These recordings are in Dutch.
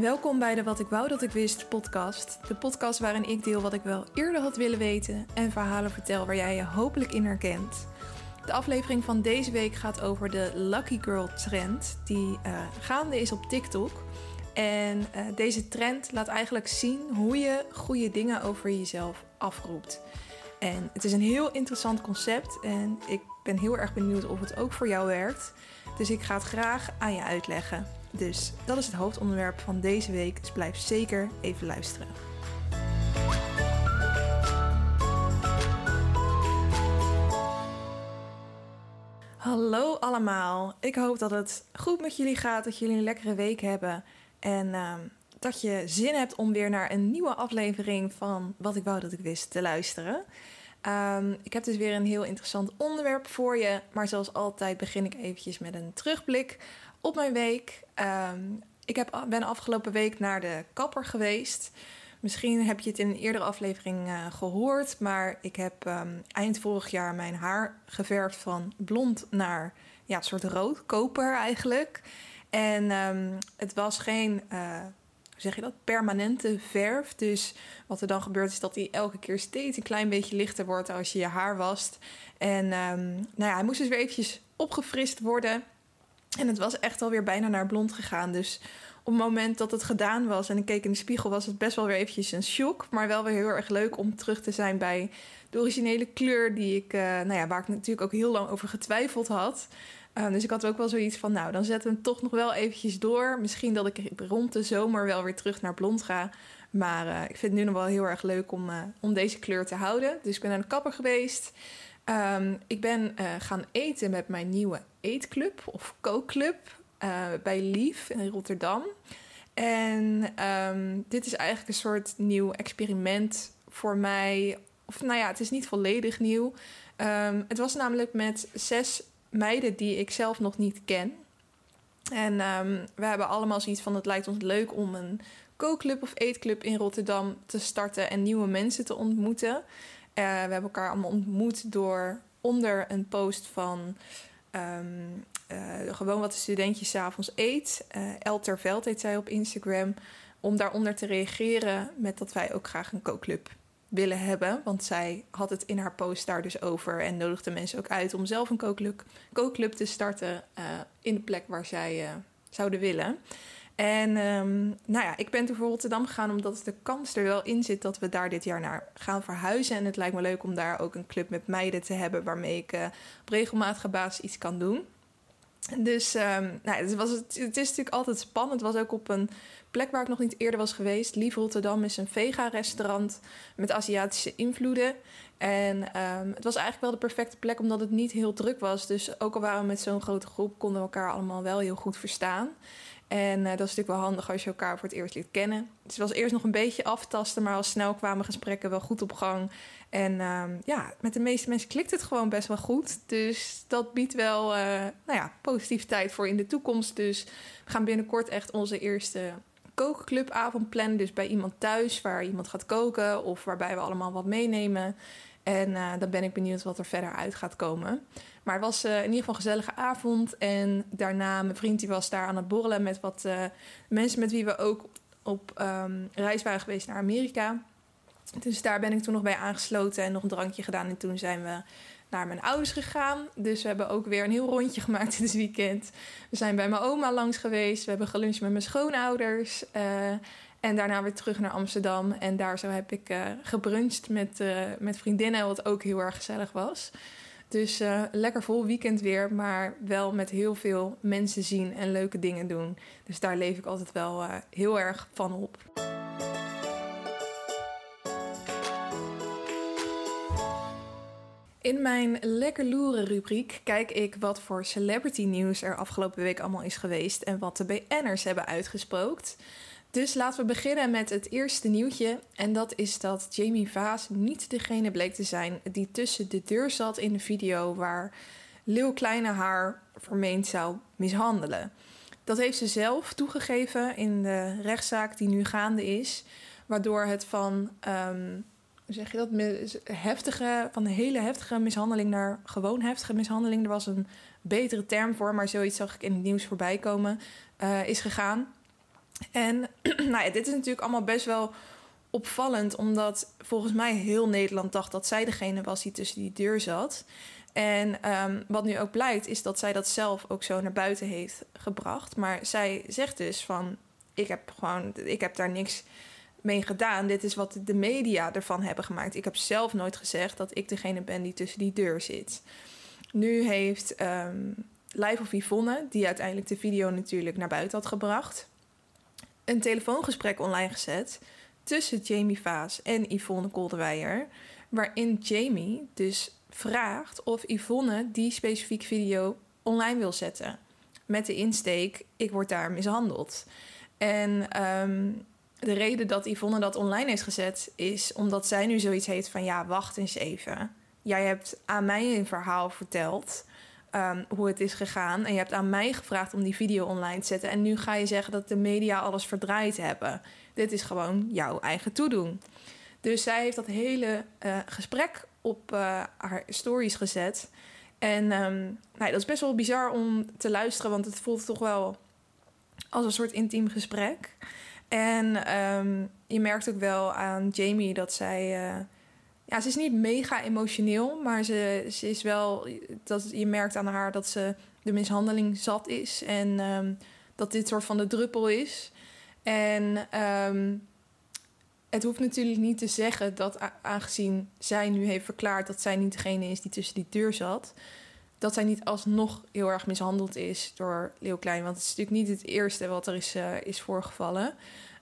Welkom bij de Wat ik wou dat ik wist podcast. De podcast waarin ik deel wat ik wel eerder had willen weten en verhalen vertel waar jij je hopelijk in herkent. De aflevering van deze week gaat over de Lucky Girl trend die uh, gaande is op TikTok. En uh, deze trend laat eigenlijk zien hoe je goede dingen over jezelf afroept. En het is een heel interessant concept en ik ben heel erg benieuwd of het ook voor jou werkt. Dus ik ga het graag aan je uitleggen. Dus dat is het hoofdonderwerp van deze week. Dus blijf zeker even luisteren. Hallo allemaal. Ik hoop dat het goed met jullie gaat, dat jullie een lekkere week hebben. En uh, dat je zin hebt om weer naar een nieuwe aflevering van Wat ik wou dat ik wist te luisteren. Um, ik heb dus weer een heel interessant onderwerp voor je. Maar zoals altijd begin ik eventjes met een terugblik op mijn week. Um, ik heb, ben afgelopen week naar de kapper geweest. Misschien heb je het in een eerdere aflevering uh, gehoord. Maar ik heb um, eind vorig jaar mijn haar geverfd van blond naar ja, soort rood, koper eigenlijk. En het was geen... Uh, zeg je dat, permanente verf. Dus wat er dan gebeurt is dat hij elke keer steeds een klein beetje lichter wordt als je je haar wast. En nou ja, hij moest dus weer eventjes opgefrist worden. En het was echt alweer bijna naar blond gegaan. Dus op het moment dat het gedaan was en ik keek in de spiegel, was het best wel weer eventjes een shock. Maar wel weer heel erg leuk om terug te zijn bij de originele kleur die ik, uh, nou ja, waar ik natuurlijk ook heel lang over getwijfeld had. Uh, dus ik had ook wel zoiets van, nou, dan zetten we hem toch nog wel eventjes door. Misschien dat ik rond de zomer wel weer terug naar blond ga. Maar uh, ik vind het nu nog wel heel erg leuk om, om deze kleur te houden. Dus ik ben naar de kapper geweest. Um, ik ben gaan eten met mijn nieuwe eetclub of kookclub bij Lief in Rotterdam. En um, dit is eigenlijk een soort nieuw experiment voor mij. Of nou ja, het is niet volledig nieuw. Um, het was namelijk met zes meiden die ik zelf nog niet ken. En we hebben allemaal zoiets van: het lijkt ons leuk om een kookclub of eetclub in Rotterdam te starten en nieuwe mensen te ontmoeten. Uh, we hebben elkaar allemaal ontmoet door onder een post van um, uh, gewoon wat de studentje s'avonds eet. Uh, Elter Veld heet zij op Instagram. Om daaronder te reageren met dat wij ook graag een kookclub willen hebben. Want zij had het in haar post daar dus over en nodigde mensen ook uit om zelf een kookclub, kookclub te starten in de plek waar zij zouden willen. En um, nou ja, ik ben toen voor Rotterdam gegaan omdat de kans er wel in zit dat we daar dit jaar naar gaan verhuizen. En het lijkt me leuk om daar ook een club met meiden te hebben waarmee ik uh, op regelmatige basis iets kan doen. Dus um, nou, het, was, het, het, is natuurlijk altijd spannend. Het was ook op een plek waar ik nog niet eerder was geweest. Lief Rotterdam is een vega-restaurant met Aziatische invloeden. En um, het was eigenlijk wel de perfecte plek omdat het niet heel druk was. Dus ook al waren we met zo'n grote groep, konden we elkaar allemaal wel heel goed verstaan. En uh, dat is natuurlijk wel handig als je elkaar voor het eerst leert kennen. Dus het was eerst nog een beetje aftasten, maar al snel kwamen gesprekken wel goed op gang. En uh, ja, met de meeste mensen klikt het gewoon best wel goed. Dus dat biedt wel uh, nou ja, positiviteit voor in de toekomst. Dus we gaan binnenkort echt onze eerste kookclubavond plannen. Dus bij iemand thuis waar iemand gaat koken of waarbij we allemaal wat meenemen. En uh, dan ben ik benieuwd wat er verder uit gaat komen. Maar het was uh, in ieder geval een gezellige avond. En daarna, mijn vriend die was daar aan het borrelen met wat uh, mensen met wie we ook op um, reis waren geweest naar Amerika. Dus daar ben ik toen nog bij aangesloten en nog een drankje gedaan. En toen zijn we naar mijn ouders gegaan. Dus we hebben ook weer een heel rondje gemaakt dit weekend. We zijn bij mijn oma langs geweest. We hebben geluncht met mijn schoonouders. En daarna weer terug naar Amsterdam. En daar zo heb ik uh, gebruncht met, uh, met vriendinnen, wat ook heel erg gezellig was. Dus uh, lekker vol weekend weer, maar wel met heel veel mensen zien en leuke dingen doen. Dus daar leef ik altijd wel heel erg van op. In mijn Lekker Loeren rubriek kijk ik wat voor celebrity nieuws er afgelopen week allemaal is geweest en wat de BN'ers hebben uitgesproken. Dus laten we beginnen met het eerste nieuwtje. En dat is dat Jamie Vaas niet degene bleek te zijn die tussen de deur zat in de video waar Leeuw Kleine haar vermeend zou mishandelen. Dat heeft ze zelf toegegeven in de rechtszaak die nu gaande is. Waardoor het van, um, zeg je dat, heftige, van hele heftige mishandeling naar gewoon heftige mishandeling. Er was een betere term voor, maar zoiets zag ik in het nieuws voorbij komen. Uh, is gegaan. En nou ja, dit is natuurlijk allemaal best wel opvallend, omdat volgens mij heel Nederland dacht dat zij degene was die tussen die deur zat. En um, wat nu ook blijkt, is dat zij dat zelf ook zo naar buiten heeft gebracht. Maar zij zegt dus van: ik heb gewoon, ik heb daar niks mee gedaan. Dit is wat de media ervan hebben gemaakt. Ik heb zelf nooit gezegd dat ik degene ben die tussen die deur zit. Nu heeft um, Live of Yvonne, die uiteindelijk de video natuurlijk naar buiten had gebracht, een telefoongesprek online gezet tussen Jamie Vaas en Yvonne Kolderweijer. Waarin Jamie dus vraagt of Yvonne die specifieke video online wil zetten. Met de insteek: ik word daar mishandeld. En um, de reden dat Yvonne dat online heeft gezet is omdat zij nu zoiets heeft van: ja, wacht eens even. Jij hebt aan mij een verhaal verteld. Um, hoe het is gegaan. En je hebt aan mij gevraagd om die video online te zetten. En nu ga je zeggen dat de media alles verdraaid hebben. Dit is gewoon jouw eigen toedoen. Dus zij heeft dat hele uh, gesprek op uh, haar stories gezet. En um, nou, dat is best wel bizar om te luisteren, want het voelt toch wel als een soort intiem gesprek. En um, je merkt ook wel aan Jamie dat zij. Uh, ja, ze is niet mega emotioneel, maar ze, ze is wel. Dat, je merkt aan haar dat ze de mishandeling zat is. En um, dat dit soort van de druppel is. En um, het hoeft natuurlijk niet te zeggen dat aangezien zij nu heeft verklaard dat zij niet degene is die tussen die deur zat, dat zij niet alsnog heel erg mishandeld is door Leeuw Klein. Want het is natuurlijk niet het eerste wat er is, uh, is voorgevallen.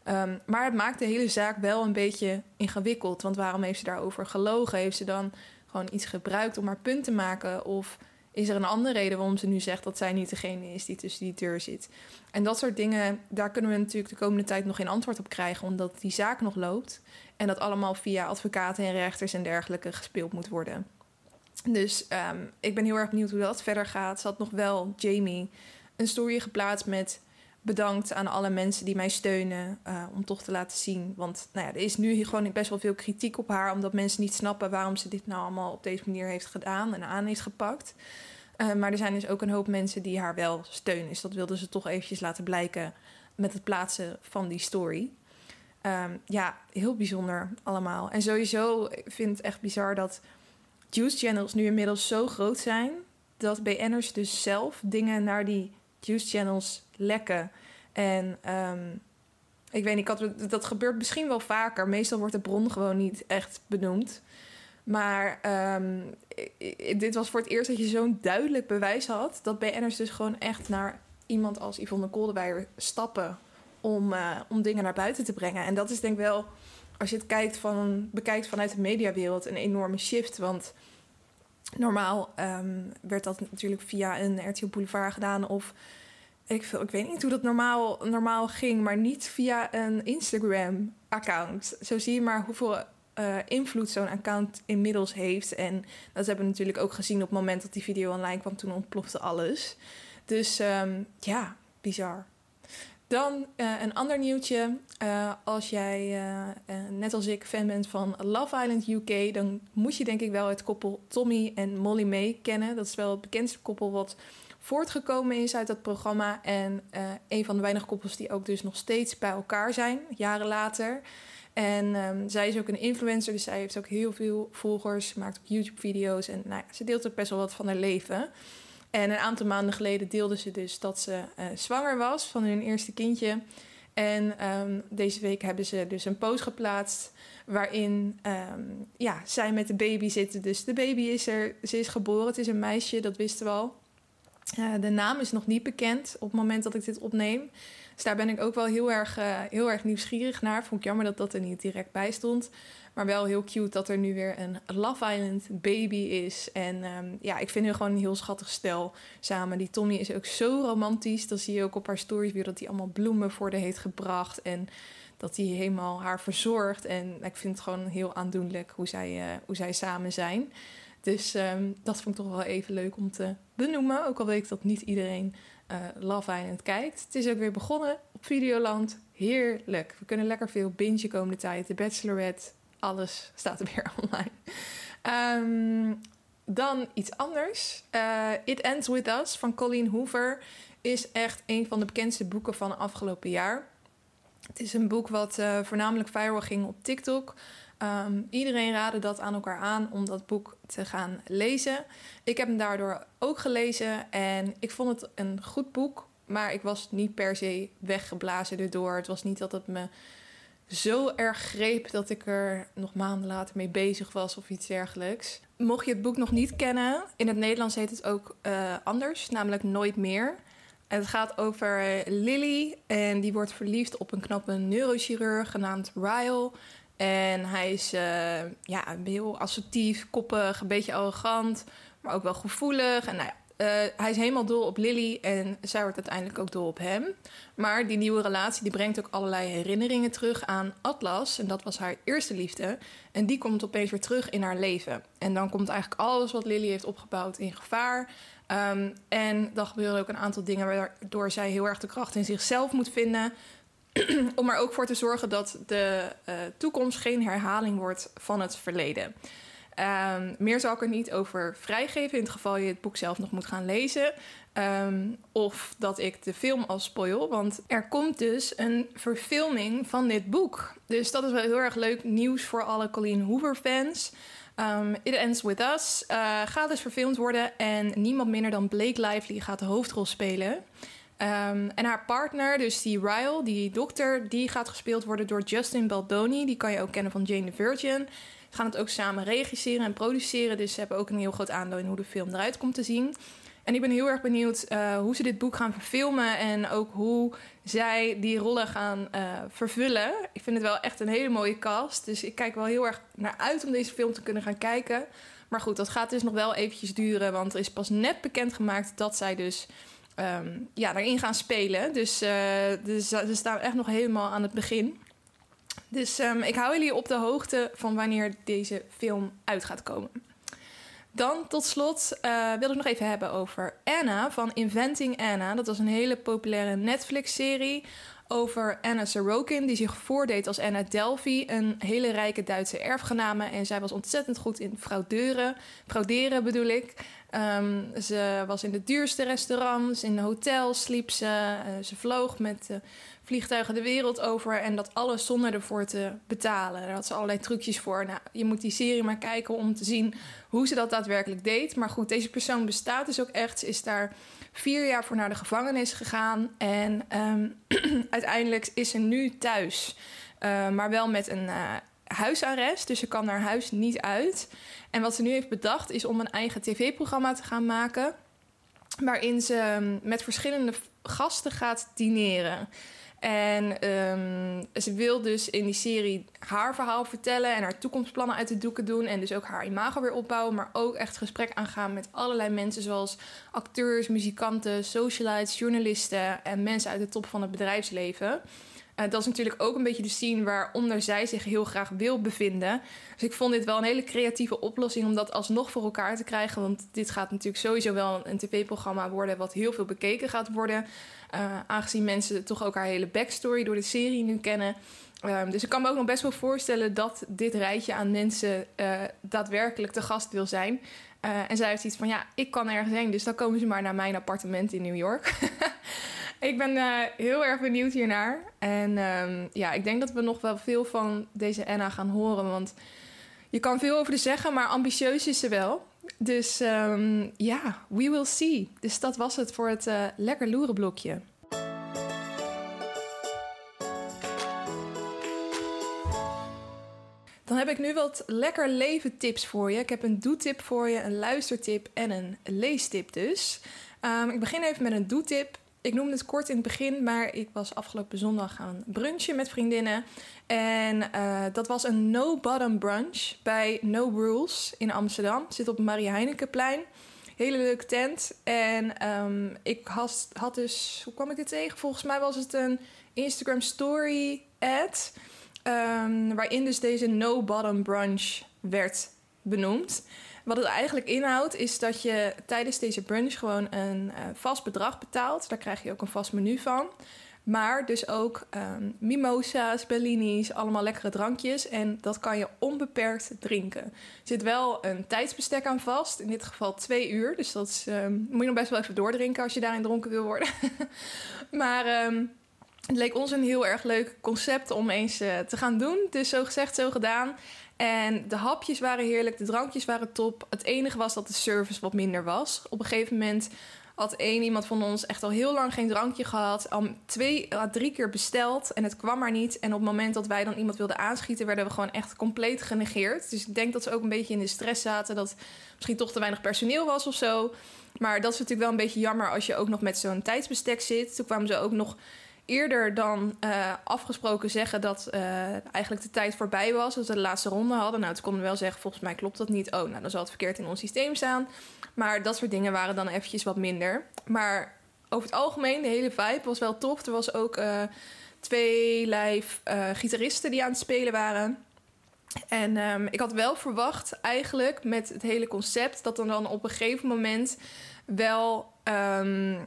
Um, maar het maakt de hele zaak wel een beetje ingewikkeld. Want waarom heeft ze daarover gelogen? Heeft ze dan gewoon iets gebruikt om haar punt te maken? Of is er een andere reden waarom ze nu zegt dat zij niet degene is die tussen die deur zit? En dat soort dingen, daar kunnen we natuurlijk de komende tijd nog geen antwoord op krijgen, omdat die zaak nog loopt. En dat allemaal via advocaten en rechters en dergelijke gespeeld moet worden. Dus um, ik ben heel erg benieuwd hoe dat verder gaat. Ze had nog wel Jamie een story geplaatst met bedankt aan alle mensen die mij steunen. Uh, om toch te laten zien. Want nou ja, er is nu gewoon best wel veel kritiek op haar. Omdat mensen niet snappen waarom ze dit nou allemaal op deze manier heeft gedaan en aan heeft gepakt. Uh, maar er zijn dus ook een hoop mensen die haar wel steunen. Dus dat wilden ze toch eventjes laten blijken met het plaatsen van die story. Um, ja, heel bijzonder allemaal. En sowieso vind ik het echt bizar dat juice channels nu inmiddels zo groot zijn dat BN'ers dus zelf dingen naar die juice channels lekken. En um, ik weet niet, ik had, dat gebeurt misschien wel vaker. Meestal wordt de bron gewoon niet echt benoemd. Maar um, dit was voor het eerst dat je zo'n duidelijk bewijs had dat BN'ers dus gewoon echt naar iemand als Yvonne Koldewijer stappen om, uh, om dingen naar buiten te brengen. En dat is denk ik wel als je het kijkt van, bekijkt vanuit de mediawereld, een enorme shift. Want normaal um, werd dat natuurlijk via een RTL Boulevard gedaan of ik, ik weet niet hoe dat normaal, normaal ging, maar niet via een Instagram-account. Zo zie je maar hoeveel uh, invloed zo'n account inmiddels heeft. En dat hebben we natuurlijk ook gezien op het moment dat die video online kwam. Toen ontplofte alles. Dus um, ja, bizar. Dan uh, een ander nieuwtje. Uh, als jij, uh, net als ik, fan bent van Love Island UK, dan moet je denk ik wel het koppel Tommy en Molly May kennen. Dat is wel het bekendste koppel wat voortgekomen is uit dat programma. En een van de weinige koppels die ook dus nog steeds bij elkaar zijn, jaren later. En um, zij is ook een influencer, dus zij heeft ook heel veel volgers, maakt ook YouTube-video's en nou ze deelt ook best wel wat van haar leven. En een aantal maanden geleden deelde ze dus dat ze uh, zwanger was van hun eerste kindje. En um, deze week hebben ze dus een post geplaatst waarin um, ja, zij met de baby zitten. Dus de baby is er, ze is geboren, het is een meisje, dat wisten we al. Uh, de naam is nog niet bekend op het moment dat ik dit opneem. Dus daar ben ik ook wel heel erg, uh, heel erg nieuwsgierig naar. Vond ik jammer dat dat er niet direct bij stond. Maar wel heel cute dat er nu weer een Love Island baby is. En um, ja, ik vind hun gewoon een heel schattig stel samen. Die Tommy is ook zo romantisch. Dan zie je ook op haar stories weer dat hij allemaal bloemen voor de heeft gebracht. En dat hij helemaal haar verzorgt. En ik vind het gewoon heel aandoenlijk hoe zij, uh, hoe zij samen zijn. Dus um, dat vond ik toch wel even leuk om te benoemen. Ook al weet ik dat niet iedereen uh, Love Island kijkt. Het is ook weer begonnen op Videoland. Heerlijk. We kunnen lekker veel bingen komende tijd. De Bachelorette, alles staat er weer online. Um, dan iets anders. Uh, It Ends With Us van Colleen Hoover is echt een van de bekendste boeken van afgelopen jaar. Het is een boek wat uh, voornamelijk viral ging op TikTok. Um, iedereen raadde dat aan elkaar aan om dat boek te gaan lezen. Ik heb hem daardoor ook gelezen en ik vond het een goed boek, maar ik was niet per se weggeblazen erdoor. Het was niet dat het me zo erg greep dat ik er nog maanden later mee bezig was of iets dergelijks. Mocht je het boek nog niet kennen, in het Nederlands heet het ook uh, anders, namelijk Nooit meer. Het gaat over Lily en die wordt verliefd op een knappe neurochirurg genaamd Ryle. En hij is uh, ja, heel assertief, koppig, een beetje arrogant, maar ook wel gevoelig. En nou ja, uh, hij is helemaal dol op Lily en zij wordt uiteindelijk ook dol op hem. Maar die nieuwe relatie die brengt ook allerlei herinneringen terug aan Atlas. En dat was haar eerste liefde. En die komt opeens weer terug in haar leven. En dan komt eigenlijk alles wat Lily heeft opgebouwd in gevaar. Um, en dan gebeuren ook een aantal dingen waardoor zij heel erg de kracht in zichzelf moet vinden. om er ook voor te zorgen dat de uh, toekomst geen herhaling wordt van het verleden. Um, meer zal ik er niet over vrijgeven in het geval je het boek zelf nog moet gaan lezen. Um, of dat ik de film al spoil. Want er komt dus een verfilming van dit boek. Dus dat is wel heel erg leuk nieuws voor alle Colleen Hoover fans. Um, It Ends With Us uh, gaat dus verfilmd worden. En niemand minder dan Blake Lively gaat de hoofdrol spelen. En haar partner, dus die Ryle, die dokter, die gaat gespeeld worden door Justin Baldoni. Die kan je ook kennen van Jane the Virgin. Gaan het ook samen regisseren en produceren. Dus ze hebben ook een heel groot aandeel in hoe de film eruit komt te zien. En ik ben heel erg benieuwd uh, hoe ze dit boek gaan verfilmen. En ook hoe zij die rollen gaan uh, vervullen. Ik vind het wel echt een hele mooie cast. Dus ik kijk wel heel erg naar uit om deze film te kunnen gaan kijken. Maar goed, dat gaat dus nog wel eventjes duren. Want er is pas net bekendgemaakt dat zij dus um, ja, daarin gaan spelen. Dus, uh, dus ze staan echt nog helemaal aan het begin. Dus um, ik hou jullie op de hoogte van wanneer deze film uit gaat komen. Dan tot slot uh, wil ik nog even hebben over Anna van Inventing Anna. Dat was een hele populaire Netflix-serie over Anna Sorokin, die zich voordeed als Anna Delphi, een hele rijke Duitse erfgename. En zij was ontzettend goed in frauderen, frauderen bedoel ik. Um, ze was in de duurste restaurants, in hotels sliep ze. Uh, ze vloog met vliegtuigen de wereld over en dat alles zonder ervoor te betalen. Daar had ze allerlei trucjes voor. Nou, je moet die serie maar kijken om te zien hoe ze dat daadwerkelijk deed. Maar goed, deze persoon bestaat dus ook echt. Ze is daar vier jaar voor naar de gevangenis gegaan. En um, uiteindelijk is ze nu thuis. Uh, maar wel met een uh, huisarrest. Dus ze kan naar huis niet uit. En wat ze nu heeft bedacht is om een eigen tv-programma te gaan maken. Waarin ze um, met verschillende gasten gaat dineren. En um, ze wil dus in die serie haar verhaal vertellen en haar toekomstplannen uit de doeken doen. En dus ook haar imago weer opbouwen. Maar ook echt gesprek aangaan met allerlei mensen zoals acteurs, muzikanten, socialites, journalisten en mensen uit de top van het bedrijfsleven. Uh, dat is natuurlijk ook een beetje de scene waaronder zij zich heel graag wil bevinden. Dus ik vond dit wel een hele creatieve oplossing om dat alsnog voor elkaar te krijgen. Want dit gaat natuurlijk sowieso wel een tv-programma worden wat heel veel bekeken gaat worden. Uh, aangezien mensen toch ook haar hele backstory door de serie nu kennen. Um, dus ik kan me ook nog best wel voorstellen dat dit rijtje aan mensen uh, daadwerkelijk te gast wil zijn. En zij heeft iets van, ja, ik kan ergens heen, dus dan komen ze maar naar mijn appartement in New York. ik ben uh, heel erg benieuwd hiernaar. En um, ja, ik denk dat we nog wel veel van deze Anna gaan horen. Want je kan veel over de zeggen, maar ambitieus is ze wel. Dus um, ja, we will see. Dus dat was het voor het uh, lekker loeren blokje. Dan heb ik nu wat lekker leven tips voor je. Ik heb een doetip voor je, een luistertip en een leestip dus. Um, ik begin even met een doetip. Ik noemde het kort in het begin, maar ik was afgelopen zondag gaan brunchen met vriendinnen. En uh, dat was een no-bottom brunch bij No Rules in Amsterdam. Zit op Marie Heinekenplein. Hele leuke tent. En um, ik had, had dus, hoe kwam ik dit tegen? Volgens mij was het een Instagram story ad. Um, waarin dus deze no-bottom brunch werd benoemd. Wat het eigenlijk inhoudt is dat je tijdens deze brunch gewoon een uh, vast bedrag betaalt. Daar krijg je ook een vast menu van. Maar dus ook um, mimosa's, bellini's, allemaal lekkere drankjes. En dat kan je onbeperkt drinken. Er zit wel een tijdsbestek aan vast. In dit geval twee uur. Dus dat is, um, moet je nog best wel even doordrinken als je daarin dronken wil worden. maar um, het leek ons een heel erg leuk concept om eens uh, te gaan doen. Dus zo gezegd, zo gedaan. En de hapjes waren heerlijk, de drankjes waren top. Het enige was dat de service wat minder was. Op een gegeven moment had één iemand van ons echt al heel lang geen drankje gehad. Al twee à drie keer besteld en het kwam maar niet. En op het moment dat wij dan iemand wilden aanschieten, werden we gewoon echt compleet genegeerd. Dus ik denk dat ze ook een beetje in de stress zaten. Dat misschien toch te weinig personeel was of zo. Maar dat is natuurlijk wel een beetje jammer als je ook nog met zo'n tijdsbestek zit. Toen kwamen ze ook nog eerder dan uh, afgesproken zeggen dat uh, eigenlijk de tijd voorbij was. Dat we de laatste ronde hadden. Nou, toen konden we wel zeggen, volgens mij klopt dat niet. Oh, nou, dan zal het verkeerd in ons systeem staan. Maar dat soort dingen waren dan eventjes wat minder. Maar over het algemeen, de hele vibe was wel tof. Er was ook uh, twee live gitaristen die aan het spelen waren. En um, ik had wel verwacht eigenlijk met het hele concept... dat er dan op een gegeven moment wel... Um,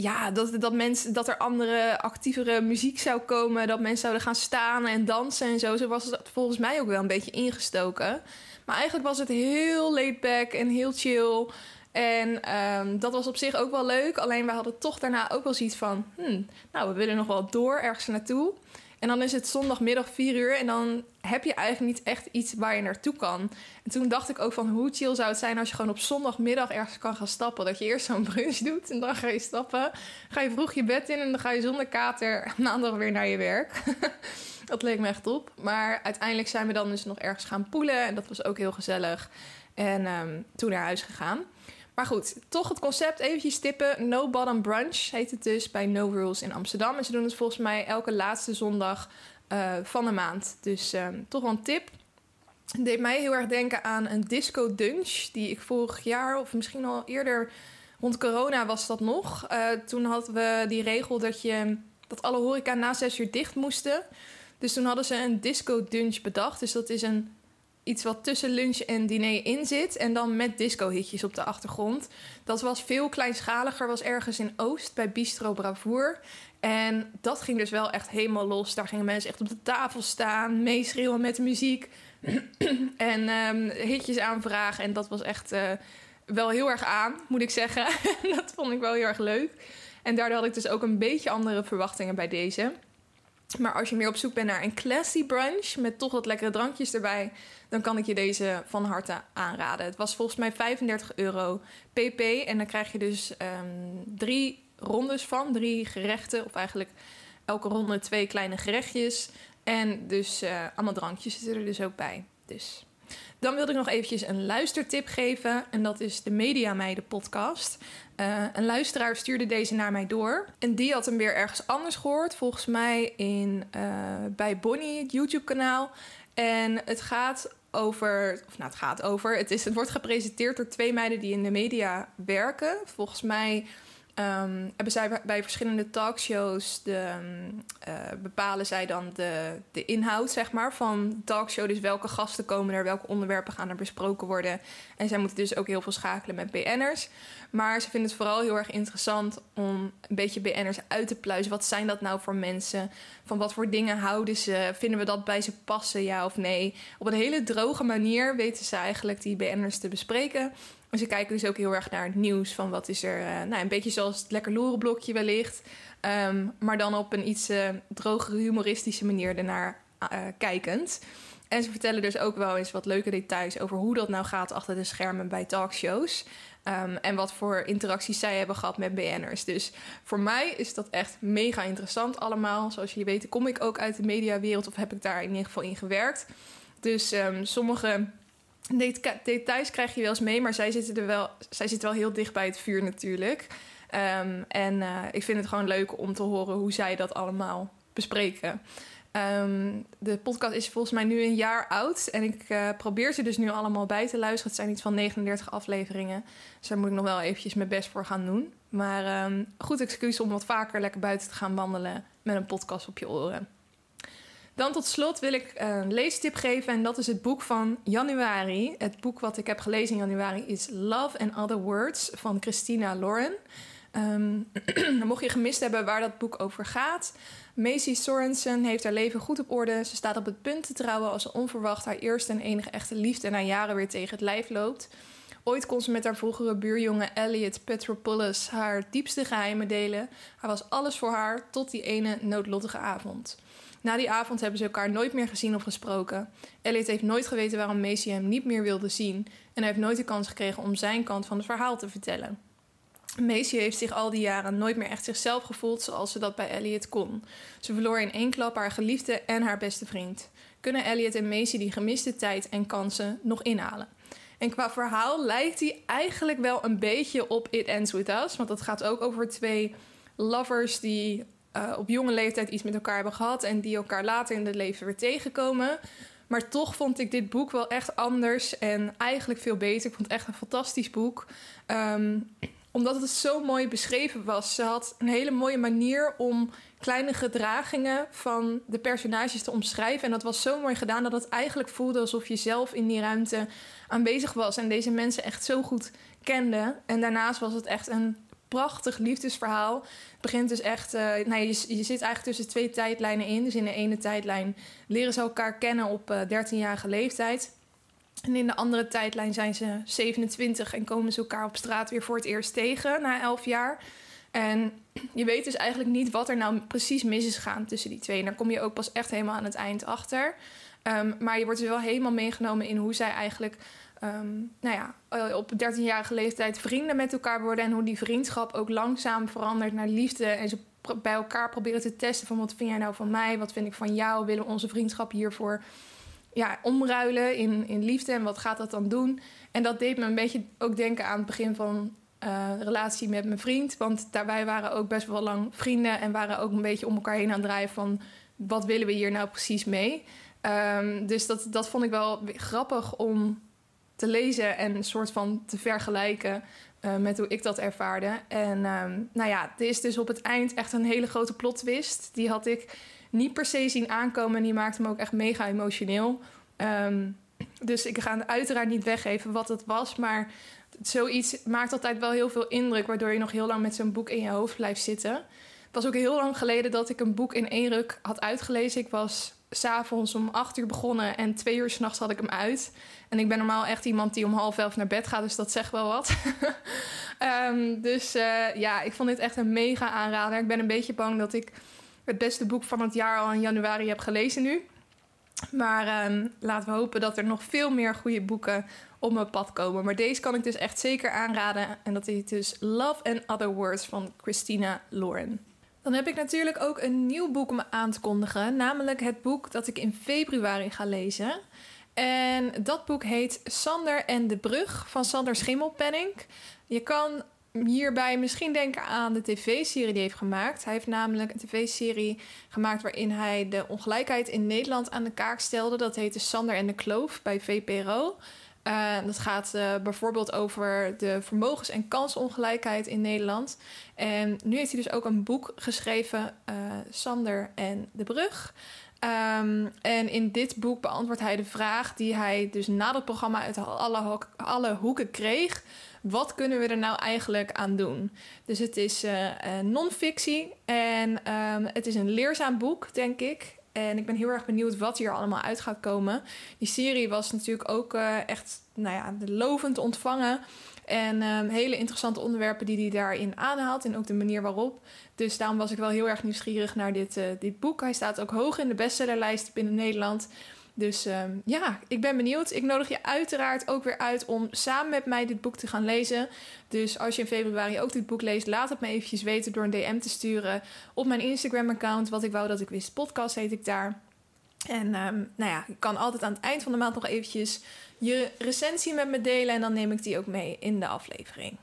ja, dat, dat, mensen, dat er andere, actievere muziek zou komen. Dat mensen zouden gaan staan en dansen en zo. Zo was het volgens mij ook wel een beetje ingestoken. Maar eigenlijk was het heel laid back en heel chill. En um, dat was op zich ook wel leuk. Alleen we hadden toch daarna ook wel zoiets van... Hmm, nou, we willen nog wel door ergens naartoe. En dan is het zondagmiddag 4 uur en dan heb je eigenlijk niet echt iets waar je naartoe kan. En toen dacht ik ook van hoe chill zou het zijn als je gewoon op zondagmiddag ergens kan gaan stappen. Dat je eerst zo'n brunch doet en dan ga je stappen. Ga je vroeg je bed in en dan ga je zonder kater maandag weer naar je werk. dat leek me echt op. Maar uiteindelijk zijn we dan dus nog ergens gaan poelen en dat was ook heel gezellig. En um, toen naar huis gegaan. Maar goed, toch het concept eventjes tippen. No Bottom Brunch heet het dus bij No Rules in Amsterdam. En ze doen het volgens mij elke laatste zondag uh, van de maand. Dus um, toch wel een tip. Het deed mij heel erg denken aan een disco dunch. Die ik vorig jaar of misschien al eerder rond corona was dat nog. Uh, toen hadden we die regel dat, je, dat alle horeca na zes uur dicht moesten. Dus toen hadden ze een disco dunch bedacht. Dus dat is een iets wat tussen lunch en diner in zit. En dan met disco-hitjes op de achtergrond. Dat was veel kleinschaliger. Was ergens in Oost bij Bistro Bravour. En dat ging dus wel echt helemaal los. Daar gingen mensen echt op de tafel staan, meeschreeuwen met de muziek. en um, hitjes aanvragen. En dat was echt uh, wel heel erg aan, moet ik zeggen. dat vond ik wel heel erg leuk. En daardoor had ik dus ook een beetje andere verwachtingen bij deze. Maar als je meer op zoek bent naar een classy brunch met toch wat lekkere drankjes erbij, dan kan ik je deze van harte aanraden. Het was volgens mij 35 euro pp. En dan krijg je dus um, drie rondes van, drie gerechten, of eigenlijk elke ronde twee kleine gerechtjes. En dus uh, allemaal drankjes zitten er dus ook bij. Dus. Dan wilde ik nog eventjes een luistertip geven. En dat is de Media Meiden podcast. Uh, een luisteraar stuurde deze naar mij door. En die had hem weer ergens anders gehoord. Volgens mij in, uh, bij Bonnie, het YouTube-kanaal. En het gaat over, of nou, het gaat over. Het, is, het wordt gepresenteerd door twee meiden die in de media werken. Volgens mij Um, hebben zij bij verschillende talkshows de, uh, bepalen zij dan de, de inhoud zeg maar, van de talkshow. Dus welke gasten komen er, welke onderwerpen gaan er besproken worden. En zij moeten dus ook heel veel schakelen met BN'ers. Maar ze vinden het vooral heel erg interessant om een beetje BN'ers uit te pluizen. Wat zijn dat nou voor mensen? Van wat voor dingen houden ze? Vinden we dat bij ze passen, ja of nee? Op een hele droge manier weten ze eigenlijk die BN'ers te bespreken. Ze kijken dus ook heel erg naar het nieuws. Van wat is er. Uh, nou, een beetje zoals het lekker lorenblokje wellicht. Um, maar dan op een iets uh, drogere, humoristische manier ernaar uh, kijkend. En ze vertellen dus ook wel eens wat leuke details over hoe dat nou gaat achter de schermen bij talkshows. Um, en wat voor interacties zij hebben gehad met BN'ers. Dus voor mij is dat echt mega interessant allemaal. Zoals jullie weten kom ik ook uit de mediawereld of heb ik daar in ieder geval in gewerkt. Dus um, sommige details krijg je wel eens mee, maar zij zitten er wel, zij zitten wel heel dicht bij het vuur natuurlijk. Um, en uh, ik vind het gewoon leuk om te horen hoe zij dat allemaal bespreken. Um, de podcast is volgens mij nu een jaar oud. En ik uh, probeer ze dus nu allemaal bij te luisteren. Het zijn iets van 39 afleveringen. Dus daar moet ik nog wel eventjes mijn best voor gaan doen. Maar um, goed excuus om wat vaker lekker buiten te gaan wandelen met een podcast op je oren. Dan tot slot wil ik een leestip geven en dat is het boek van januari. Het boek wat ik heb gelezen in januari is Love and Other Words van Christina Lauren. Um, mocht je gemist hebben waar dat boek over gaat. Macy Sorensen heeft haar leven goed op orde. Ze staat op het punt te trouwen als ze onverwacht haar eerste en enige echte liefde na jaren weer tegen het lijf loopt. Ooit kon ze met haar vroegere buurjongen Elliot Petropoulos haar diepste geheimen delen. Hij was alles voor haar tot die ene noodlottige avond. Na die avond hebben ze elkaar nooit meer gezien of gesproken. Elliot heeft nooit geweten waarom Macy hem niet meer wilde zien. En hij heeft nooit de kans gekregen om zijn kant van het verhaal te vertellen. Macy heeft zich al die jaren nooit meer echt zichzelf gevoeld zoals ze dat bij Elliot kon. Ze verloor in één klap haar geliefde en haar beste vriend. Kunnen Elliot en Macy die gemiste tijd en kansen nog inhalen? En qua verhaal lijkt hij eigenlijk wel een beetje op It Ends With Us. Want dat gaat ook over twee lovers die uh, op jonge leeftijd iets met elkaar hebben gehad. En die elkaar later in het leven weer tegenkomen. Maar toch vond ik dit boek wel echt anders en eigenlijk veel beter. Ik vond het echt een fantastisch boek. Um, omdat het zo mooi beschreven was. Ze had een hele mooie manier om kleine gedragingen van de personages te omschrijven. En dat was zo mooi gedaan dat het eigenlijk voelde alsof je zelf in die ruimte aanwezig was. En deze mensen echt zo goed kende. En daarnaast was het echt een prachtig liefdesverhaal. Het begint dus echt. Uh, nou, je, je, zit eigenlijk tussen twee tijdlijnen in. Dus in de ene tijdlijn leren ze elkaar kennen op uh, eh, 13-jarige leeftijd. En in de andere tijdlijn zijn ze 27 en komen ze elkaar op straat weer voor het eerst tegen na 11 jaar. En je weet dus eigenlijk niet wat er nou precies mis is gegaan tussen die twee. En daar kom je ook pas echt helemaal aan het eind achter. Um, maar je wordt dus wel helemaal meegenomen in hoe zij eigenlijk um, nou ja, eh, op 13-jarige leeftijd vrienden met elkaar worden. En hoe die vriendschap ook langzaam verandert naar liefde. En ze bij elkaar proberen te testen van wat vind jij nou van mij? Wat vind ik van jou? Willen we onze vriendschap hiervoor ja, omruilen in, in liefde en wat gaat dat dan doen? En dat deed me een beetje ook denken aan het begin van uh, relatie met mijn vriend. Want daarbij waren ook best wel lang vrienden en waren ook een beetje om elkaar heen aan het draaien van wat willen we hier nou precies mee? Um, dus dat, dat vond ik wel grappig om te lezen en een soort van te vergelijken uh, met hoe ik dat ervaarde. En um, nou ja, er is dus op het eind echt een hele grote plot twist. Die had ik niet per se zien aankomen. En die maakte me ook echt mega emotioneel. Um, dus ik ga uiteraard niet weggeven wat het was. Maar zoiets maakt altijd wel heel veel indruk. Waardoor je nog heel lang met zo'n boek in je hoofd blijft zitten. Het was ook heel lang geleden dat ik een boek in één ruk had uitgelezen. Ik was s'avonds om acht uur begonnen en twee uur s'nachts had ik hem uit. En ik ben normaal echt iemand die om half elf naar bed gaat, dus dat zegt wel wat. um, dus uh, ja, ik vond dit echt een mega aanrader. Ik ben een beetje bang dat ik het beste boek van het jaar al in januari heb gelezen nu. Maar um, laten we hopen dat er nog veel meer goede boeken op mijn pad komen. Maar deze kan ik dus echt zeker aanraden. En dat is dus Love and Other Words van Christina Lauren. Dan heb ik natuurlijk ook een nieuw boek om aan te kondigen. Namelijk het boek dat ik in februari ga lezen. En dat boek heet Sander en de Brug van Sander Schimmelpenning. Je kan hierbij misschien denken aan de tv-serie die hij heeft gemaakt. Hij heeft namelijk een tv-serie gemaakt waarin hij de ongelijkheid in Nederland aan de kaak stelde. Dat heette Sander en de Kloof bij VPRO. Uh, dat gaat uh, bijvoorbeeld over de vermogens- en kansongelijkheid in Nederland. En nu heeft hij dus ook een boek geschreven, uh, Sander en de Brug. Um, en in dit boek beantwoordt hij de vraag die hij dus na dat programma uit alle, alle hoeken kreeg. Wat kunnen we er nou eigenlijk aan doen? Dus het is non-fictie en um, het is een leerzaam boek, denk ik. En ik ben heel erg benieuwd wat hier allemaal uit gaat komen. Die serie was natuurlijk ook uh, echt nou ja, lovend ontvangen. En um, hele interessante onderwerpen die hij daarin aanhaalt. En ook de manier waarop. Dus daarom was ik wel heel erg nieuwsgierig naar dit, uh, dit boek. Hij staat ook hoog in de bestsellerlijst binnen Nederland. Dus um, ja, ik ben benieuwd. Ik nodig je uiteraard ook weer uit om samen met mij dit boek te gaan lezen. Dus als je in februari ook dit boek leest, laat het me eventjes weten door een DM te sturen op mijn Instagram-account. Wat ik wou dat ik wist, podcast heet ik daar. En um, nou ja, je kan altijd aan het eind van de maand nog eventjes je recensie met me delen. En dan neem ik die ook mee in de aflevering.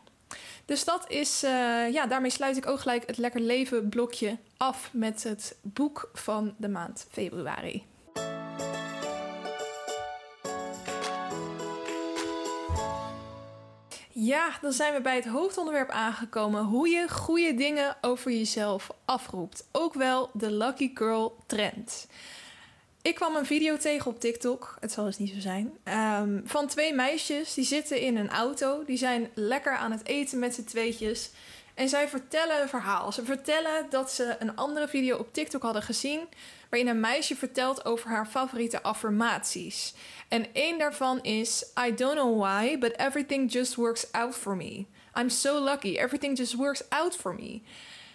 Dus dat is, uh, ja, daarmee sluit ik ook gelijk het Lekker Leven blokje af met het boek van de maand februari. Ja, dan zijn we bij het hoofdonderwerp aangekomen: hoe je goede dingen over jezelf afroept. Ook wel de Lucky Girl trend. Ik kwam een video tegen op TikTok, het zal dus niet zo zijn, um, van twee meisjes die zitten in een auto. Die zijn lekker aan het eten met z'n tweetjes. En zij vertellen een verhaal. Ze vertellen dat ze een andere video op TikTok hadden gezien. Waarin een meisje vertelt over haar favoriete affirmaties. En één daarvan is: I don't know why, but everything just works out for me. I'm so lucky, everything just works out for me.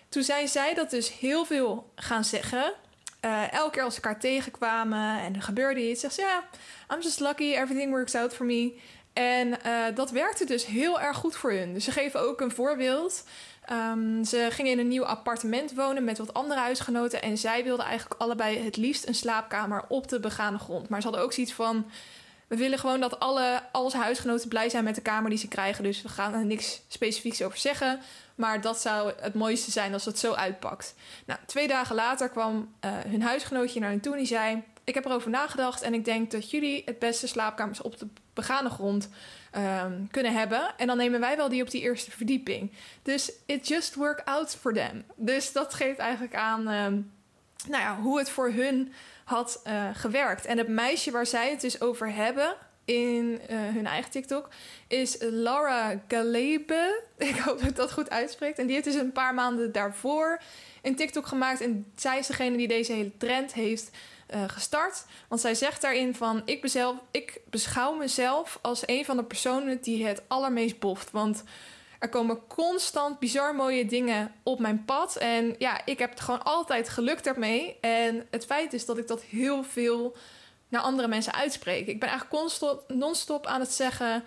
Toen zijn zij dat dus heel veel gaan zeggen. Uh, elke keer als ze elkaar tegenkwamen en er gebeurde iets, zegt ze ja, I'm just lucky, everything works out for me. En uh, dat werkte dus heel erg goed voor hun. Dus ze geven ook een voorbeeld. Um, ze gingen in een nieuw appartement wonen met wat andere huisgenoten. En zij wilden eigenlijk allebei het liefst een slaapkamer op de begane grond. Maar ze hadden ook zoiets van: we willen gewoon dat alle, alle huisgenoten blij zijn met de kamer die ze krijgen. Dus we gaan er niks specifieks over zeggen. Maar dat zou het mooiste zijn als het zo uitpakt. Nou, twee dagen later kwam uh, hun huisgenootje naar hen toe en die zei: Ik heb erover nagedacht en ik denk dat jullie het beste slaapkamers op de begane grond um, kunnen hebben. En dan nemen wij wel die op die eerste verdieping. Dus it just work out for them. Dus dat geeft eigenlijk aan um, nou ja, hoe het voor hun had uh, gewerkt. En het meisje waar zij het dus over hebben in uh, hun eigen TikTok is Laura Galebe. Ik hoop dat ik dat goed uitspreekt. En die heeft dus een paar maanden daarvoor een TikTok gemaakt. En zij is degene die deze hele trend heeft uh, gestart. Want zij zegt daarin van... Ik, bezelf, ik beschouw mezelf als een van de personen die het allermeest boft. Want er komen constant bizar mooie dingen op mijn pad. En ja, ik heb het gewoon altijd geluk daarmee. En het feit is dat ik dat heel veel naar andere mensen uitspreek. Ik ben eigenlijk constant, non-stop aan het zeggen...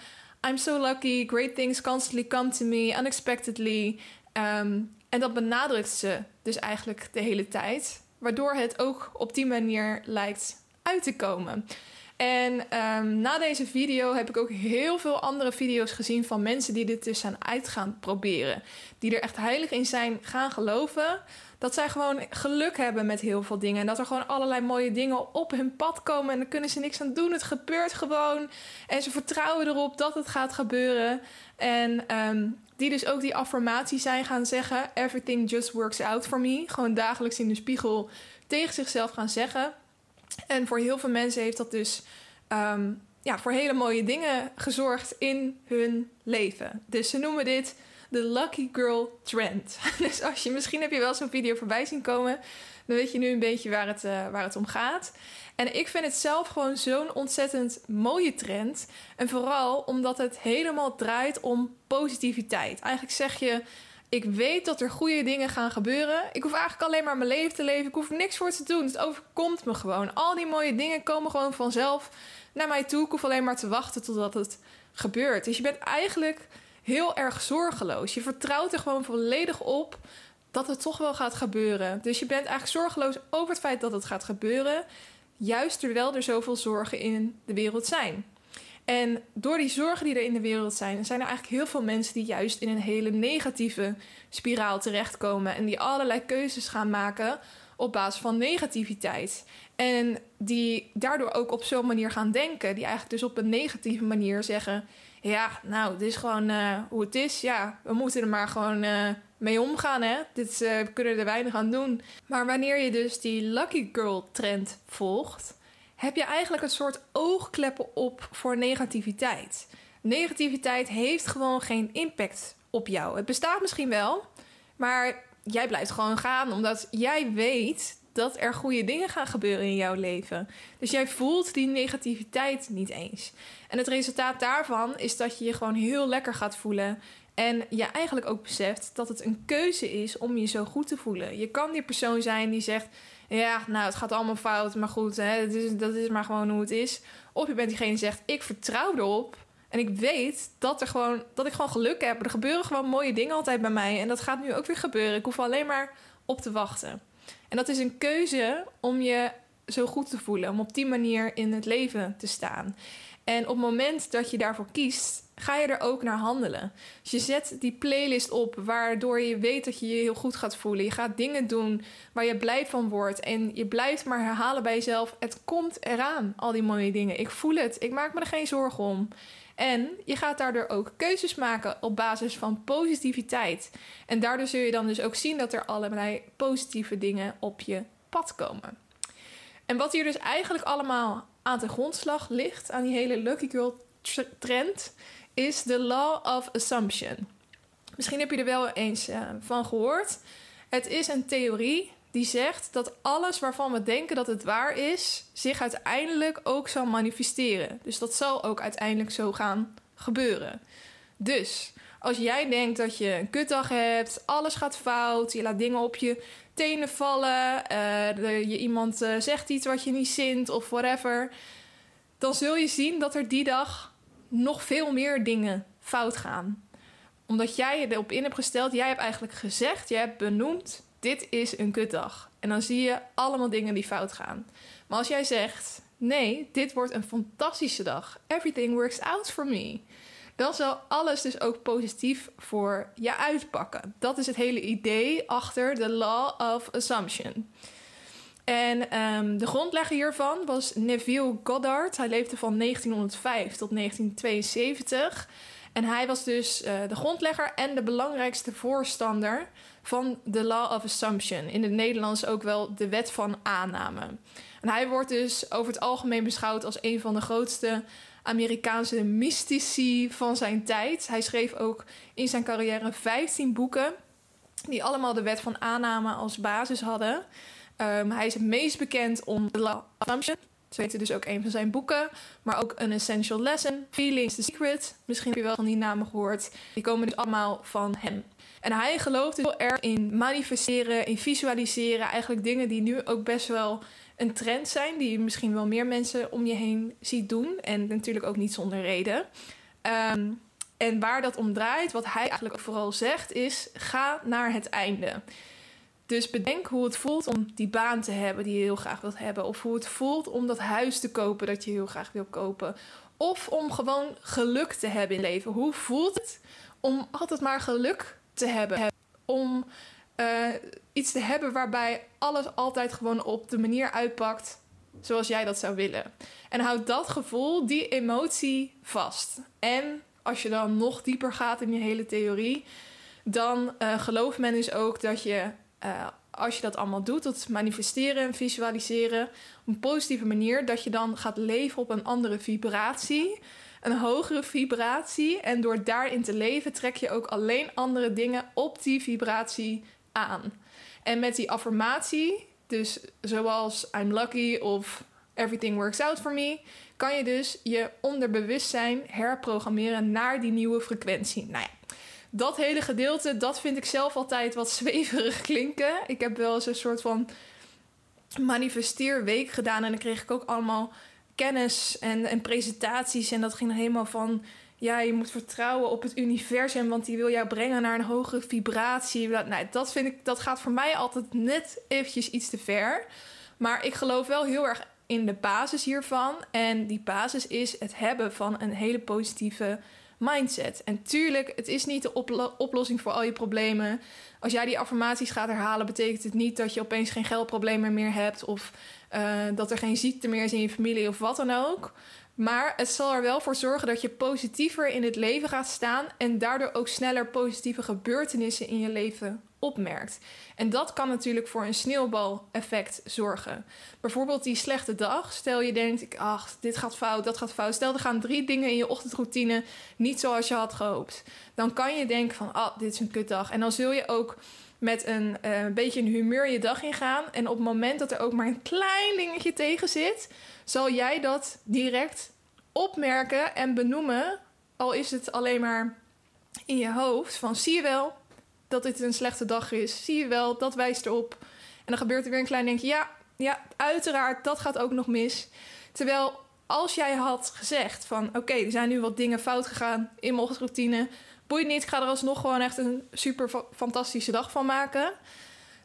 I'm so lucky, great things constantly come to me, unexpectedly. Um, en dat benadrukt ze dus eigenlijk de hele tijd. Waardoor het ook op die manier lijkt uit te komen. En um, na deze video heb ik ook heel veel andere video's gezien van mensen die dit dus zijn uit gaan proberen. Die er echt heilig in zijn gaan geloven. Dat zij gewoon geluk hebben met heel veel dingen. En dat er gewoon allerlei mooie dingen op hun pad komen. En dan kunnen ze niks aan doen. Het gebeurt gewoon. En ze vertrouwen erop dat het gaat gebeuren. En um, die dus ook die affirmaties zijn gaan zeggen. Everything just works out for me. Gewoon dagelijks in de spiegel tegen zichzelf gaan zeggen. En voor heel veel mensen heeft dat dus um, ja, voor hele mooie dingen gezorgd in hun leven. Dus ze noemen dit de Lucky Girl Trend. Dus als je, misschien heb je wel zo'n video voorbij zien komen, dan weet je nu een beetje waar het, uh, waar het om gaat. En ik vind het zelf gewoon zo'n ontzettend mooie trend. En vooral omdat het helemaal draait om positiviteit. Eigenlijk zeg je. Ik weet dat er goede dingen gaan gebeuren. Ik hoef eigenlijk alleen maar mijn leven te leven. Ik hoef niks voor te doen. Het overkomt me gewoon. Al die mooie dingen komen gewoon vanzelf naar mij toe. Ik hoef alleen maar te wachten totdat het gebeurt. Dus je bent eigenlijk heel erg zorgeloos. Je vertrouwt er gewoon volledig op dat het toch wel gaat gebeuren. Dus je bent eigenlijk zorgeloos over het feit dat het gaat gebeuren. Juist terwijl er zoveel zorgen in de wereld zijn. En door die zorgen die er in de wereld zijn, zijn er eigenlijk heel veel mensen die juist in een hele negatieve spiraal terechtkomen. En die allerlei keuzes gaan maken op basis van negativiteit. En die daardoor ook op zo'n manier gaan denken. Die eigenlijk dus op een negatieve manier zeggen: Ja, nou, dit is gewoon uh, hoe het is. Ja, we moeten er maar gewoon uh, mee omgaan. Hè? Dit, uh, we kunnen er weinig aan doen. Maar wanneer je dus die Lucky Girl trend volgt, heb je eigenlijk een soort oogkleppen op voor negativiteit. Negativiteit heeft gewoon geen impact op jou. Het bestaat misschien wel, maar jij blijft gewoon gaan omdat jij weet dat er goede dingen gaan gebeuren in jouw leven. Dus jij voelt die negativiteit niet eens. En het resultaat daarvan is dat je je gewoon heel lekker gaat voelen. En je eigenlijk ook beseft dat het een keuze is om je zo goed te voelen. Je kan die persoon zijn die zegt: Ja, nou, het gaat allemaal fout, maar goed, hè, dat, is, dat is maar gewoon hoe het is. Of je bent diegene die zegt: Ik vertrouw erop. En ik weet dat, er gewoon, dat ik gewoon geluk heb. Er gebeuren gewoon mooie dingen altijd bij mij. En dat gaat nu ook weer gebeuren. Ik hoef alleen maar op te wachten. En dat is een keuze om je zo goed te voelen. Om op die manier in het leven te staan. En op het moment dat je daarvoor kiest, ga je er ook naar handelen. Dus je zet die playlist op waardoor je weet dat je je heel goed gaat voelen. Je gaat dingen doen waar je blij van wordt. En je blijft maar herhalen bij jezelf: het komt eraan, al die mooie dingen. Ik voel het, ik maak me er geen zorgen om. En je gaat daardoor ook keuzes maken op basis van positiviteit. En daardoor zul je dan dus ook zien dat er allerlei positieve dingen op je pad komen. En wat hier dus eigenlijk allemaal aan de grondslag ligt, aan die hele Lucky Girl trend, is de Law of Assumption. Misschien heb je er wel eens uh, van gehoord. Het is een theorie die zegt dat alles waarvan we denken dat het waar is, zich uiteindelijk ook zal manifesteren. Dus dat zal ook uiteindelijk zo gaan gebeuren. Dus als jij denkt dat je een kutdag hebt, alles gaat fout, je laat dingen op je tenen vallen, uh, je, iemand uh, zegt iets wat je niet zint of whatever, dan zul je zien dat er die dag nog veel meer dingen fout gaan. Omdat jij erop in hebt gesteld, jij hebt eigenlijk gezegd, jij hebt benoemd, dit is een kutdag. En dan zie je allemaal dingen die fout gaan. Maar als jij zegt, nee, dit wordt een fantastische dag, everything works out for me dan zal alles dus ook positief voor je uitpakken. Dat is het hele idee achter de Law of Assumption. En um, de grondlegger hiervan was Neville Goddard. Hij leefde van 1905 tot 1972. En hij was dus uh, de grondlegger en de belangrijkste voorstander van de Law of Assumption. In het Nederlands ook wel de wet van aanname. En hij wordt dus over het algemeen beschouwd als een van de grootste Amerikaanse mystici van zijn tijd. Hij schreef ook in zijn carrière 15 boeken, die allemaal de wet van aanname als basis hadden. Um, hij is het meest bekend om The Law of Assumption. Zo heette dus ook een van zijn boeken. Maar ook An Essential Lesson, Feelings the Secret. Misschien heb je wel van die namen gehoord. Die komen dus allemaal van hem. En hij gelooft heel erg in manifesteren, in visualiseren. Eigenlijk dingen die nu ook best wel een trend zijn die misschien wel meer mensen om je heen ziet doen. En natuurlijk ook niet zonder reden. Ehm, en waar dat om draait, wat hij eigenlijk vooral zegt, is: ga naar het einde. Dus bedenk hoe het voelt om die baan te hebben die je heel graag wilt hebben. Of hoe het voelt om dat huis te kopen dat je heel graag wil kopen. Of om gewoon geluk te hebben in leven. Hoe voelt het om altijd maar geluk te hebben? Om uh, iets te hebben waarbij alles altijd gewoon op de manier uitpakt zoals jij dat zou willen. En houd dat gevoel, die emotie vast. En als je dan nog dieper gaat in je hele theorie, dan uh, gelooft men dus ook dat je, uh, als je dat allemaal doet, dat manifesteren en visualiseren op een positieve manier, dat je dan gaat leven op een andere vibratie. Een hogere vibratie. En door daarin te leven, trek je ook alleen andere dingen op die vibratie aan. En met die affirmatie, dus zoals I'm lucky of everything works out for me, kan je dus je onderbewustzijn herprogrammeren naar die nieuwe frequentie. Nou ja, dat hele gedeelte, dat vind ik zelf altijd wat zweverig klinken. Ik heb wel eens een soort van manifesteerweek gedaan en dan kreeg ik ook allemaal kennis en, en presentaties. En dat ging helemaal van ja, je moet vertrouwen op het universum, want die wil jou brengen naar een hogere vibratie. Nou, dat vind ik, dat gaat voor mij altijd net eventjes iets te ver. Maar ik geloof wel heel erg in de basis hiervan. En die basis is het hebben van een hele positieve mindset. En tuurlijk, het is niet de oplossing voor al je problemen. Als jij die affirmaties gaat herhalen, betekent het niet dat je opeens geen geldproblemen meer hebt. Of uh, dat er geen ziekte meer is in je familie of wat dan ook. Maar het zal er wel voor zorgen dat je positiever in het leven gaat staan en daardoor ook sneller positieve gebeurtenissen in je leven opmerkt. En dat kan natuurlijk voor een sneeuwbaleffect zorgen. Bijvoorbeeld die slechte dag. Stel je denkt, ach, dit gaat fout, dat gaat fout. Stel er gaan drie dingen in je ochtendroutine niet zoals je had gehoopt. Dan kan je denken van, ah, dit is een kutdag. En dan zul je ook met een uh, beetje een humeur je dag ingaan. En op het moment dat er ook maar een klein dingetje tegen zit zal jij dat direct opmerken en benoemen. Al is het alleen maar in je hoofd van zie je wel dat dit een slechte dag is. Zie je wel, dat wijst erop. En dan gebeurt er weer een klein dingetje. Ja, ja, uiteraard, dat gaat ook nog mis. Terwijl als jij had gezegd van oké, er zijn nu wat dingen fout gegaan in mijn ochtendroutine. Boeit niet, ik ga er alsnog gewoon echt een super fantastische dag van maken.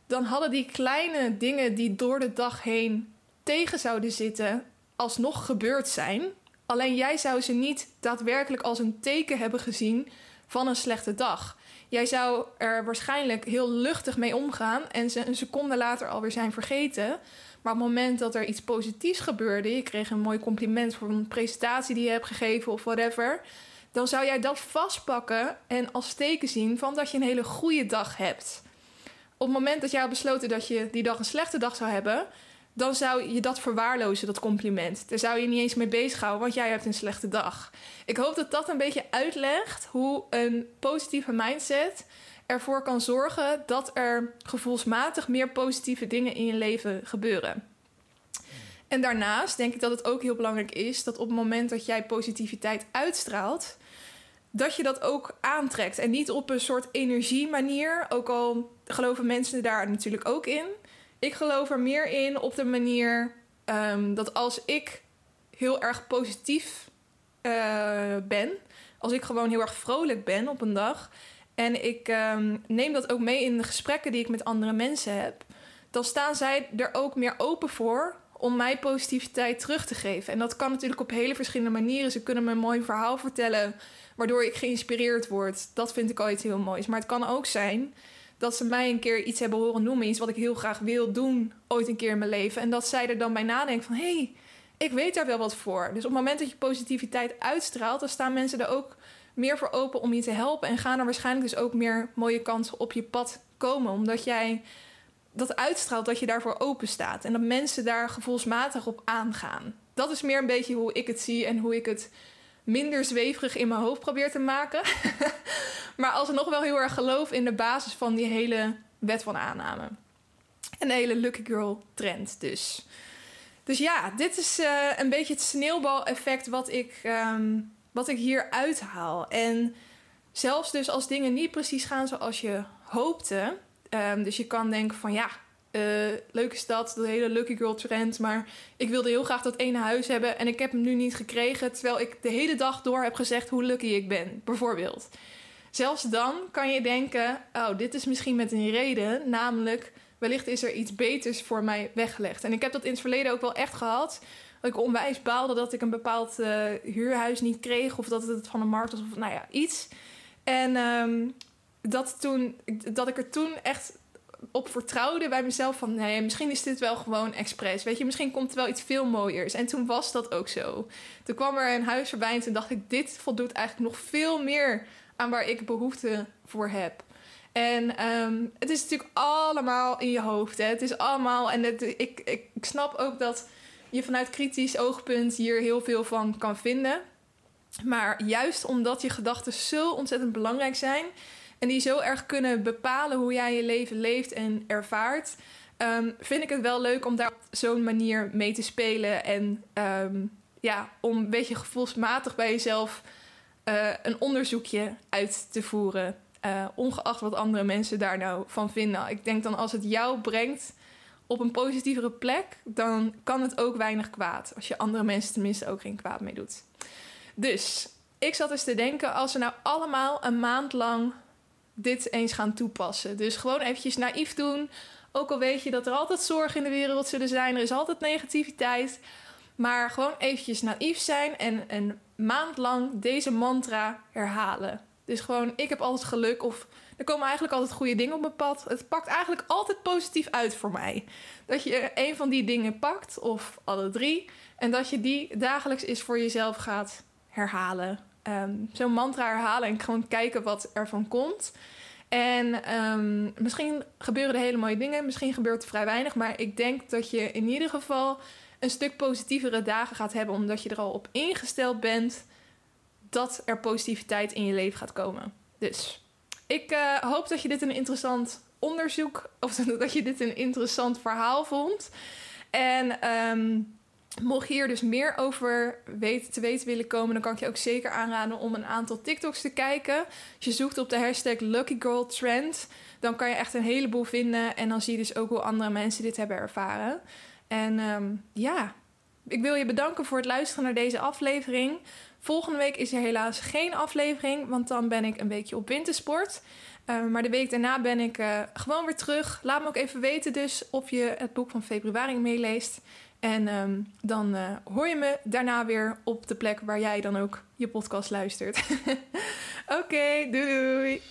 Dan hadden die kleine dingen die door de dag heen tegen zouden zitten, alsnog gebeurd zijn. Alleen jij zou ze niet daadwerkelijk als een teken hebben gezien van een slechte dag. Jij zou er waarschijnlijk heel luchtig mee omgaan en ze een seconde later alweer zijn vergeten. Maar op het moment dat er iets positiefs gebeurde, je kreeg een mooi compliment voor een presentatie die je hebt gegeven of whatever, dan zou jij dat vastpakken en als teken zien van dat je een hele goede dag hebt. Op het moment dat jij had besloten dat je die dag een slechte dag zou hebben, dan zou je dat verwaarlozen, dat compliment. Daar zou je niet eens mee bezighouden, want jij hebt een slechte dag. Ik hoop dat dat een beetje uitlegt hoe een positieve mindset ervoor kan zorgen dat er gevoelsmatig meer positieve dingen in je leven gebeuren. En daarnaast denk ik dat het ook heel belangrijk is dat op het moment dat jij positiviteit uitstraalt, dat je dat ook aantrekt. En niet op een soort energiemanier, ook al geloven mensen daar natuurlijk ook in. Ik geloof er meer in op de manier um, dat als ik heel erg positief uh, ben, als ik gewoon heel erg vrolijk ben op een dag en ik um, neem dat ook mee in de gesprekken die ik met andere mensen heb, dan staan zij er ook meer open voor om mij positiviteit terug te geven. En dat kan natuurlijk op hele verschillende manieren. Ze kunnen me een mooi verhaal vertellen, waardoor ik geïnspireerd word. Dat vind ik al iets heel moois. Maar het kan ook zijn dat ze mij een keer iets hebben horen noemen, iets wat ik heel graag wil doen, ooit een keer in mijn leven. En dat zij er dan bij nadenken van, hé, hey, ik weet daar wel wat voor. Dus op het moment dat je positiviteit uitstraalt, dan staan mensen er ook meer voor open om je te helpen. En gaan er waarschijnlijk dus ook meer mooie kansen op je pad komen. Omdat jij dat uitstraalt dat je daarvoor open staat. En dat mensen daar gevoelsmatig op aangaan. Dat is meer een beetje hoe ik het zie en hoe ik het minder zweverig in mijn hoofd probeer te maken. maar alsnog wel heel erg geloof in de basis van die hele wet van aanname. En hele Lucky Girl trend dus. Dus ja, dit is uh, een beetje het sneeuwbaleffect wat ik, um, wat ik hier uithaal. En zelfs dus als dingen niet precies gaan zoals je hoopte. Um, dus je kan denken van ja, uh, leuk is dat, de hele Lucky Girl trend. Maar ik wilde heel graag dat ene huis hebben en ik heb hem nu niet gekregen. Terwijl ik de hele dag door heb gezegd hoe lucky ik ben, bijvoorbeeld. Zelfs dan kan je denken: oh, dit is misschien met een reden. Namelijk, wellicht is er iets beters voor mij weggelegd. En ik heb dat in het verleden ook wel echt gehad. Dat ik onwijs baalde dat ik een bepaald uh, huurhuis niet kreeg. Of dat het van de markt was. Of nou ja, iets. En um, dat, toen, dat ik er toen echt op vertrouwde bij mezelf van nee, misschien is dit wel gewoon expres. Weet je, misschien komt er wel iets veel mooiers. En toen was dat ook zo. Toen kwam er een huis voorbij en dacht ik, dit voldoet eigenlijk nog veel meer aan waar ik behoefte voor heb. En um, het is natuurlijk allemaal in je hoofd. Hè? Het is allemaal. En het, ik, ik, ik snap ook dat je vanuit kritisch oogpunt hier heel veel van kan vinden. Maar juist omdat je gedachten zo ontzettend belangrijk zijn, en die zo erg kunnen bepalen hoe jij je leven leeft en ervaart. Um, vind ik het wel leuk om daar op zo'n manier mee te spelen. En um, ja, om een beetje gevoelsmatig bij jezelf uh, een onderzoekje uit te voeren. Uh, ongeacht wat andere mensen daar nou van vinden. Ik denk dan als het jou brengt op een positievere plek, dan kan het ook weinig kwaad. Als je andere mensen tenminste ook geen kwaad mee doet. Dus ik zat eens te denken, als we nou allemaal een maand lang dit eens gaan toepassen. Dus gewoon eventjes naïef doen. Ook al weet je dat er altijd zorgen in de wereld zullen zijn. Er is altijd negativiteit. Maar gewoon eventjes naïef zijn en een maand lang deze mantra herhalen. Dus gewoon, ik heb altijd geluk of er komen eigenlijk altijd goede dingen op mijn pad. Het pakt eigenlijk altijd positief uit voor mij. Dat je een van die dingen pakt, of alle drie, en dat je die dagelijks eens voor jezelf gaat herhalen um, zo'n mantra herhalen en gewoon kijken wat ervan komt. En um, misschien gebeuren er hele mooie dingen, misschien gebeurt er vrij weinig, maar ik denk dat je in ieder geval een stuk positievere dagen gaat hebben, omdat je er al op ingesteld bent dat er positiviteit in je leven gaat komen. Dus ik uh, hoop dat je dit een interessant onderzoek, of dat je dit een interessant verhaal vond. En um, Mocht je hier dus meer over te weten willen komen, dan kan ik je ook zeker aanraden om een aantal TikToks te kijken. Als je zoekt op de hashtag Lucky Girl Trend, dan kan je echt een heleboel vinden. En dan zie je dus ook hoe andere mensen dit hebben ervaren. En um, ja, ik wil je bedanken voor het luisteren naar deze aflevering. Volgende week is er helaas geen aflevering, want dan ben ik een weekje op wintersport. Uh, maar de week daarna ben ik uh, gewoon weer terug. Laat me ook even weten dus of je het boek van februari meeleest. En um, dan uh, hoor je me daarna weer op de plek waar jij dan ook je podcast luistert. Oké, doei doei!